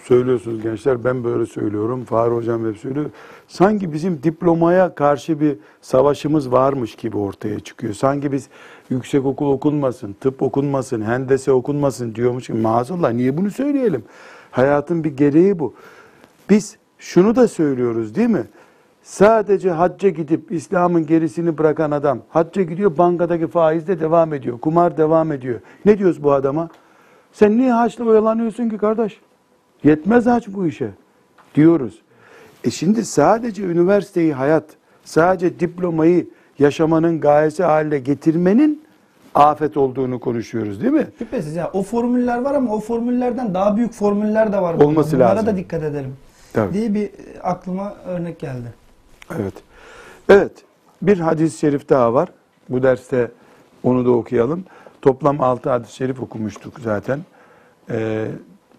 söylüyorsunuz gençler ben böyle söylüyorum. Fahri Hocam hep söylüyor. Sanki bizim diplomaya karşı bir savaşımız varmış gibi ortaya çıkıyor. Sanki biz yüksek okul okunmasın, tıp okunmasın, hendese okunmasın diyormuş gibi. Maazallah niye bunu söyleyelim? Hayatın bir gereği bu. Biz şunu da söylüyoruz değil mi? Sadece hacca gidip İslam'ın gerisini bırakan adam hacca gidiyor bankadaki faizde devam ediyor. Kumar devam ediyor. Ne diyoruz bu adama? Sen niye haçla oyalanıyorsun ki kardeş? Yetmez haç bu işe diyoruz. E şimdi sadece üniversiteyi hayat, sadece diplomayı yaşamanın gayesi haline getirmenin afet olduğunu konuşuyoruz değil mi? Şüphesiz ya o formüller var ama o formüllerden daha büyük formüller de var. Olması Bunlara lazım. da dikkat edelim. Tabii. Diye bir e, aklıma örnek geldi. Evet. Evet. Bir hadis-i şerif daha var. Bu derste onu da okuyalım. Toplam altı hadis-i şerif okumuştuk zaten. Ee,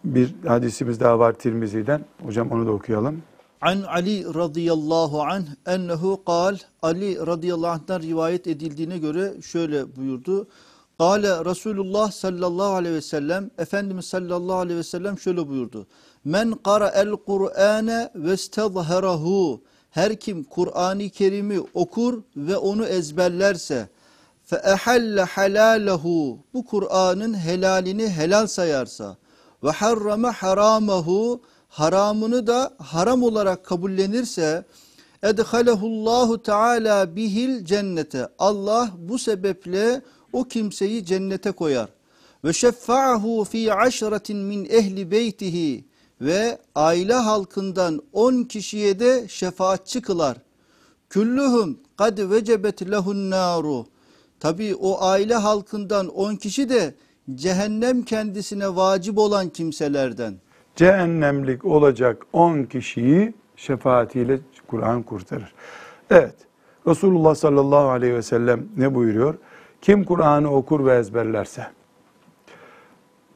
bir hadisimiz daha var Tirmizi'den. Hocam onu da okuyalım. An Ali radıyallahu anh ennehu kal Ali radıyallahu anh'tan rivayet edildiğine göre şöyle buyurdu. Kale Resulullah sallallahu aleyhi ve sellem Efendimiz sallallahu aleyhi ve sellem şöyle buyurdu. Men kara el Kur'ane ve stezherahu her kim Kur'an-ı Kerim'i okur ve onu ezberlerse fe ehalle halalehu bu Kur'an'ın helalini helal sayarsa ve harrame haramahu haramını da haram olarak kabullenirse edhalehullahu teala bihil cennete Allah bu sebeple o kimseyi cennete koyar ve şeffa'ahu fi aşratin min ehli beytihi ve aile halkından 10 kişiye de şefaatçi kılar. Külluhum kad vecebet lehun naru. Tabi o aile halkından 10 kişi de cehennem kendisine vacip olan kimselerden. cehennemlik olacak 10 kişiyi şefaatiyle Kur'an kurtarır. Evet, Resulullah sallallahu aleyhi ve sellem ne buyuruyor? Kim Kur'an'ı okur ve ezberlerse,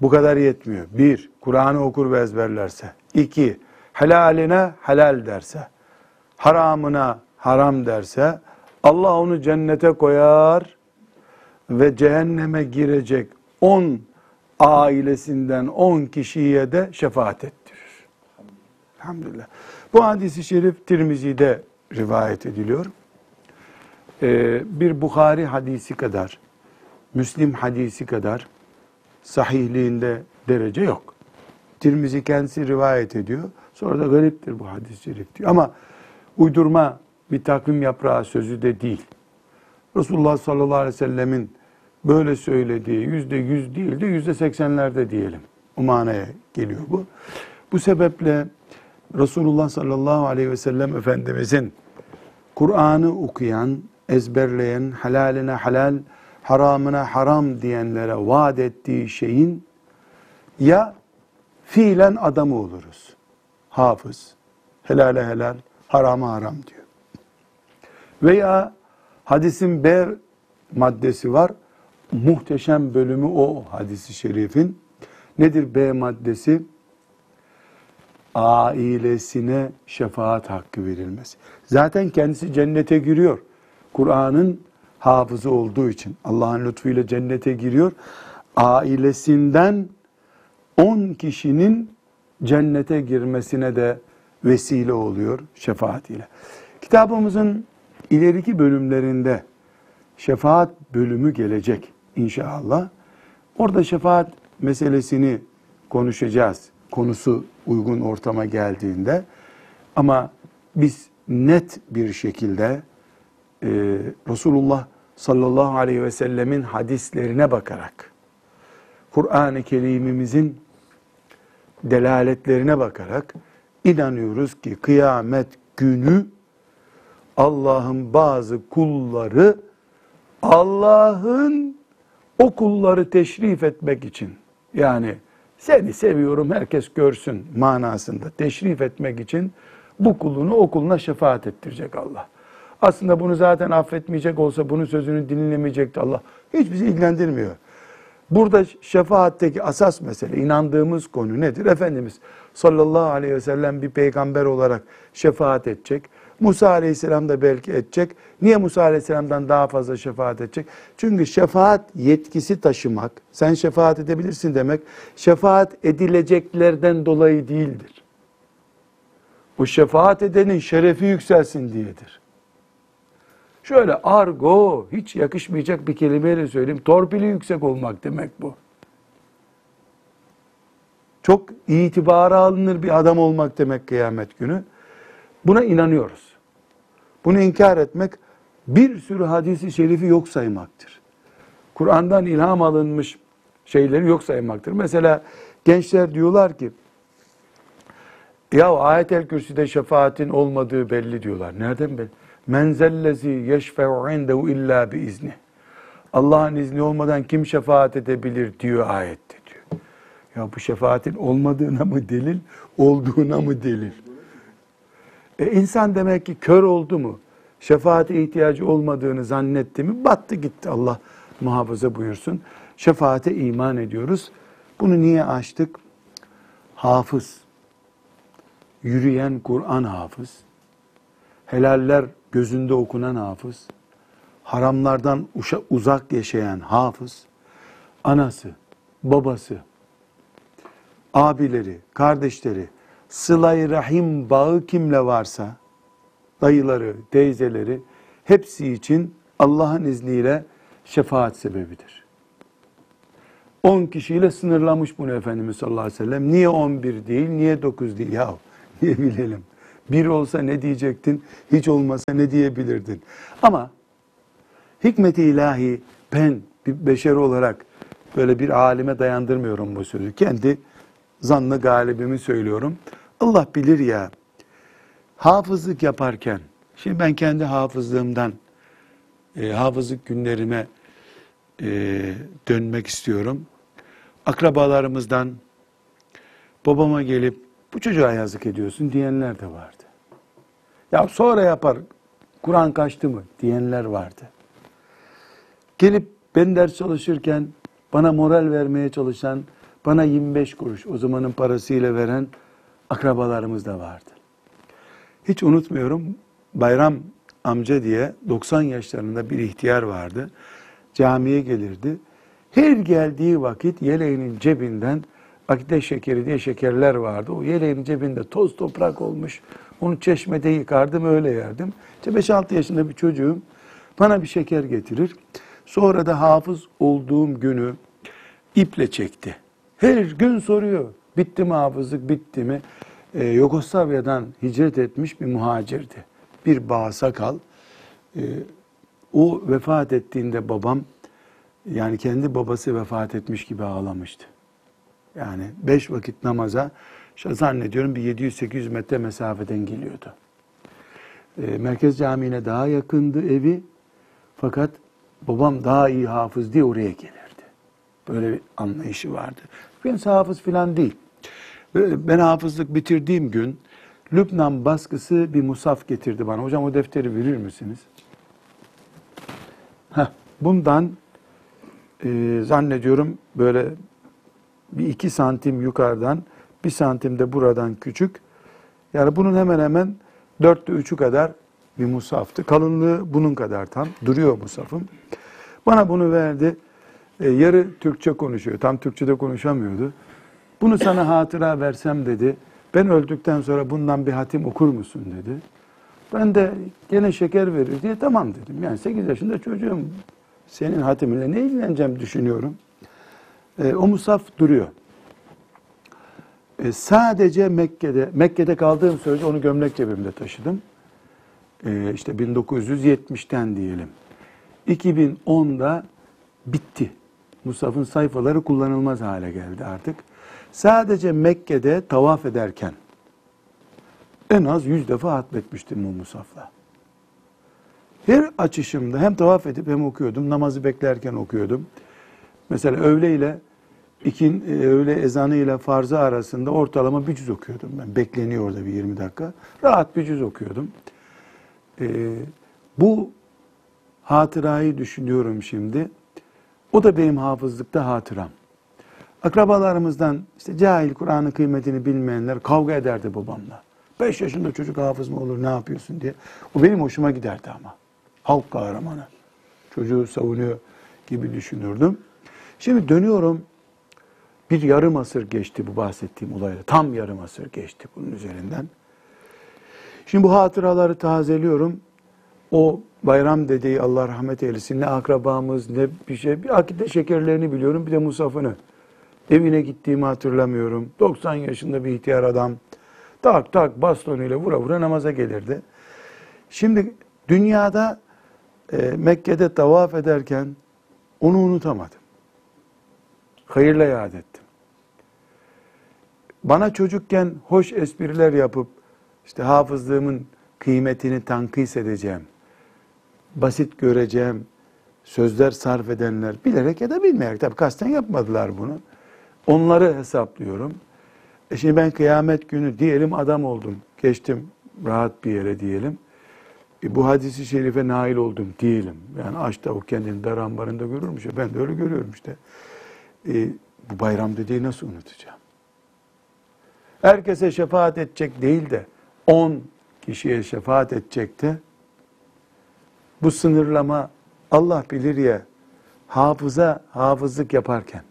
bu kadar yetmiyor. Bir, Kur'an'ı okur ve ezberlerse. İki, helaline helal derse, haramına haram derse, Allah onu cennete koyar ve cehenneme girecek 10 ailesinden 10 kişiye de şefaat ettirir. Elhamdülillah. Bu hadisi şerif Tirmizi'de rivayet ediliyor. Ee, bir Bukhari hadisi kadar, Müslim hadisi kadar sahihliğinde derece yok. Tirmizi kendisi rivayet ediyor. Sonra da gariptir bu hadis-i şerif diyor. Ama uydurma bir takvim yaprağı sözü de değil. Resulullah sallallahu aleyhi ve sellemin böyle söylediği yüzde yüz değil de yüzde seksenlerde diyelim. O manaya geliyor bu. Bu sebeple Resulullah sallallahu aleyhi ve sellem Efendimizin Kur'an'ı okuyan, ezberleyen, halaline halal, haramına haram diyenlere vaat ettiği şeyin ya fiilen adamı oluruz. Hafız, helale helal, harama haram diyor. Veya hadisin B maddesi var. Muhteşem bölümü o hadisi şerifin. Nedir B maddesi? Ailesine şefaat hakkı verilmesi. Zaten kendisi cennete giriyor. Kur'an'ın hafızı olduğu için Allah'ın lütfuyla cennete giriyor. Ailesinden 10 kişinin cennete girmesine de vesile oluyor şefaatiyle. Kitabımızın ileriki bölümlerinde şefaat bölümü gelecek inşallah. Orada şefaat meselesini konuşacağız. Konusu uygun ortama geldiğinde. Ama biz net bir şekilde e, Resulullah sallallahu aleyhi ve sellemin hadislerine bakarak, Kur'an-ı Kerim'imizin delaletlerine bakarak inanıyoruz ki kıyamet günü Allah'ın bazı kulları Allah'ın o kulları teşrif etmek için yani seni seviyorum herkes görsün manasında teşrif etmek için bu kulunu o kuluna şefaat ettirecek Allah. Aslında bunu zaten affetmeyecek olsa bunun sözünü dinlemeyecekti Allah. Hiç bizi ilgilendirmiyor. Burada şefaatteki asas mesele, inandığımız konu nedir? Efendimiz sallallahu aleyhi ve sellem bir peygamber olarak şefaat edecek. Musa aleyhisselam da belki edecek. Niye Musa aleyhisselamdan daha fazla şefaat edecek? Çünkü şefaat yetkisi taşımak, sen şefaat edebilirsin demek, şefaat edileceklerden dolayı değildir. O şefaat edenin şerefi yükselsin diyedir. Şöyle argo, hiç yakışmayacak bir kelimeyle söyleyeyim. Torpili yüksek olmak demek bu. Çok itibara alınır bir adam olmak demek kıyamet günü. Buna inanıyoruz. Bunu inkar etmek bir sürü hadisi şerifi yok saymaktır. Kur'an'dan ilham alınmış şeyleri yok saymaktır. Mesela gençler diyorlar ki ya ayet-el kürsüde şefaatin olmadığı belli diyorlar. Nereden belli? Menzellezi yeşfe'u indehu illa bi izni. Allah'ın izni olmadan kim şefaat edebilir diyor ayette. Ya bu şefaatin olmadığına mı delil, olduğuna mı delil? E insan demek ki kör oldu mu? Şefaate ihtiyacı olmadığını zannetti mi? Battı gitti Allah muhafaza buyursun. Şefaate iman ediyoruz. Bunu niye açtık? Hafız, yürüyen Kur'an hafız, helaller gözünde okunan hafız, haramlardan uzak yaşayan hafız, anası, babası, abileri, kardeşleri, sıla rahim bağı kimle varsa, dayıları, teyzeleri, hepsi için Allah'ın izniyle şefaat sebebidir. 10 kişiyle sınırlamış bunu Efendimiz sallallahu aleyhi ve sellem. Niye 11 değil, niye 9 değil? Ya niye bilelim? Bir olsa ne diyecektin, hiç olmasa ne diyebilirdin? Ama hikmeti ilahi ben bir beşer olarak böyle bir alime dayandırmıyorum bu sözü. Kendi zannı galibimi söylüyorum. Allah bilir ya, hafızlık yaparken, şimdi ben kendi hafızlığımdan, e, hafızlık günlerime e, dönmek istiyorum. akrabalarımızdan babama gelip bu çocuğa yazık ediyorsun diyenler de vardı. Ya sonra yapar, Kur'an kaçtı mı diyenler vardı. Gelip ben ders çalışırken bana moral vermeye çalışan, bana 25 kuruş o zamanın parasıyla veren akrabalarımız da vardı. Hiç unutmuyorum Bayram amca diye 90 yaşlarında bir ihtiyar vardı. Camiye gelirdi. Her geldiği vakit yeleğinin cebinden akide şekeri diye şekerler vardı. O yeleğinin cebinde toz toprak olmuş. Onu çeşmede yıkardım öyle yerdim. İşte 5-6 yaşında bir çocuğum bana bir şeker getirir. Sonra da hafız olduğum günü iple çekti. Her gün soruyor. Bitti mi hafızlık, bitti mi? Ee, Yugoslavya'dan hicret etmiş bir muhacirdi. Bir bağsakal. Ee, o vefat ettiğinde babam, yani kendi babası vefat etmiş gibi ağlamıştı. Yani beş vakit namaza işte zannediyorum bir 700-800 metre mesafeden geliyordu. Ee, Merkez Camii'ne daha yakındı evi. Fakat babam daha iyi hafız diye oraya gelirdi. Böyle bir anlayışı vardı. Ben hafız falan değil. Ben hafızlık bitirdiğim gün Lübnan baskısı bir musaf getirdi bana. Hocam o defteri verir misiniz? Heh, bundan e, zannediyorum böyle bir iki santim yukarıdan bir santim de buradan küçük. Yani bunun hemen hemen dörtte üçü kadar bir musaftı. Kalınlığı bunun kadar tam. Duruyor musafım. Bana bunu verdi. E, yarı Türkçe konuşuyor. Tam Türkçe'de konuşamıyordu. Bunu sana hatıra versem dedi. Ben öldükten sonra bundan bir hatim okur musun dedi. Ben de gene şeker verir diye tamam dedim. Yani 8 yaşında çocuğum senin hatiminle ne ilgileneceğim düşünüyorum. E, o musaf duruyor. E, sadece Mekke'de, Mekke'de kaldığım sürece onu gömlek cebimde taşıdım. E, işte 1970'ten diyelim. 2010'da bitti. Musaf'ın sayfaları kullanılmaz hale geldi artık. Sadece Mekke'de tavaf ederken en az yüz defa hatmetmiştim bu musafla. Her açışımda hem tavaf edip hem okuyordum. Namazı beklerken okuyordum. Mesela öğle ile ikin, e, öğle ezanı ile farzı arasında ortalama bir cüz okuyordum ben. Bekleniyor orada bir 20 dakika. Rahat bir cüz okuyordum. Ee, bu hatırayı düşünüyorum şimdi. O da benim hafızlıkta hatıram. Akrabalarımızdan işte cahil Kur'an'ın kıymetini bilmeyenler kavga ederdi babamla. Beş yaşında çocuk hafız mı olur ne yapıyorsun diye. O benim hoşuma giderdi ama. Halk kahramanı. Çocuğu savunuyor gibi düşünürdüm. Şimdi dönüyorum. Bir yarım asır geçti bu bahsettiğim olayla. Tam yarım asır geçti bunun üzerinden. Şimdi bu hatıraları tazeliyorum. O bayram dediği Allah rahmet eylesin ne akrabamız ne bir şey. Bir akide şekerlerini biliyorum bir de musafını. Evine gittiğimi hatırlamıyorum. 90 yaşında bir ihtiyar adam. Tak tak bastonuyla vura vura namaza gelirdi. Şimdi dünyada e, Mekke'de tavaf ederken onu unutamadım. Hayırla yad ettim. Bana çocukken hoş espriler yapıp işte hafızlığımın kıymetini tankis edeceğim. Basit göreceğim sözler sarf edenler bilerek ya da bilmeyerek tabii kasten yapmadılar bunu. Onları hesaplıyorum. E şimdi ben kıyamet günü diyelim adam oldum. Geçtim rahat bir yere diyelim. E bu hadisi şerife nail oldum diyelim. Yani aç tavuk kendini dar ambarında görürmüş. Ben de öyle görüyorum işte. E, bu bayram dediği nasıl unutacağım? Herkese şefaat edecek değil de 10 kişiye şefaat edecekti. Bu sınırlama Allah bilir ya hafıza hafızlık yaparken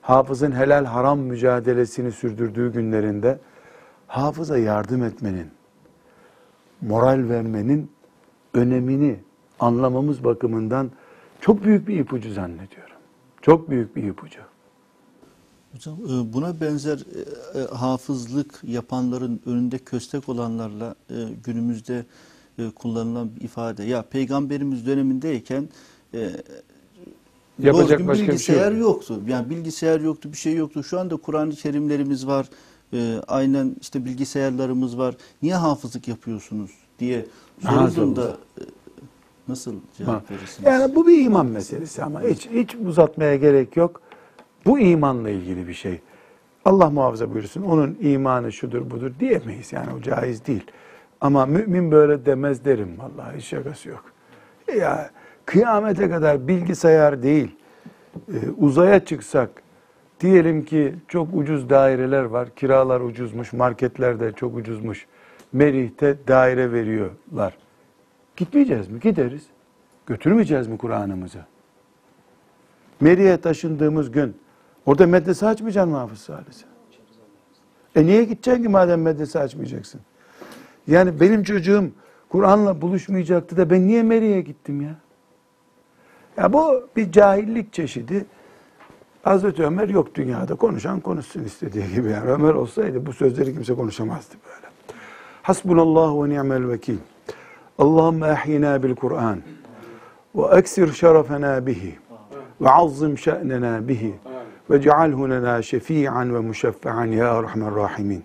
hafızın helal haram mücadelesini sürdürdüğü günlerinde hafıza yardım etmenin, moral vermenin önemini anlamamız bakımından çok büyük bir ipucu zannediyorum. Çok büyük bir ipucu. Hocam e, buna benzer e, e, hafızlık yapanların önünde köstek olanlarla günümüzde e, kullanılan bir ifade. Ya peygamberimiz dönemindeyken e, Yapacak başka bir şey bilgisayar yok. yoktu. Yani bilgisayar yoktu, bir şey yoktu. Şu anda Kur'an-ı Kerimlerimiz var. E, aynen işte bilgisayarlarımız var. Niye hafızlık yapıyorsunuz diye sorulduğunda e, nasıl Ha. cevap verirsiniz? Yani bu bir iman meselesi ama hiç hiç uzatmaya gerek yok. Bu imanla ilgili bir şey. Allah muhafaza buyursun. Onun imanı şudur budur diyemeyiz. Yani o caiz değil. Ama mümin böyle demez derim vallahi hiç şakası yok. Ya kıyamete kadar bilgisayar değil, e, uzaya çıksak, diyelim ki çok ucuz daireler var, kiralar ucuzmuş, marketlerde çok ucuzmuş, Merih'te daire veriyorlar. Gitmeyeceğiz mi? Gideriz. Götürmeyeceğiz mi Kur'an'ımızı? Merih'e taşındığımız gün orada medrese açmayacaksın mı Hafız Salih sen? E niye gideceksin ki madem medrese açmayacaksın? Yani benim çocuğum Kur'an'la buluşmayacaktı da ben niye Merih'e gittim ya? Ya bu bir cahillik çeşidi. Hazreti Ömer yok dünyada konuşan konuşsun istediği gibi. Yani Ömer olsaydı bu sözleri kimse konuşamazdı böyle. Hasbunallahu ve ni'mel vekil. Allahümme ahyina bil Kur'an ve eksir şerefena bihi ve azzim şe'nena bihi ve cealhu lena şefi'an ve muşeffe'an ya erhamer rahimin.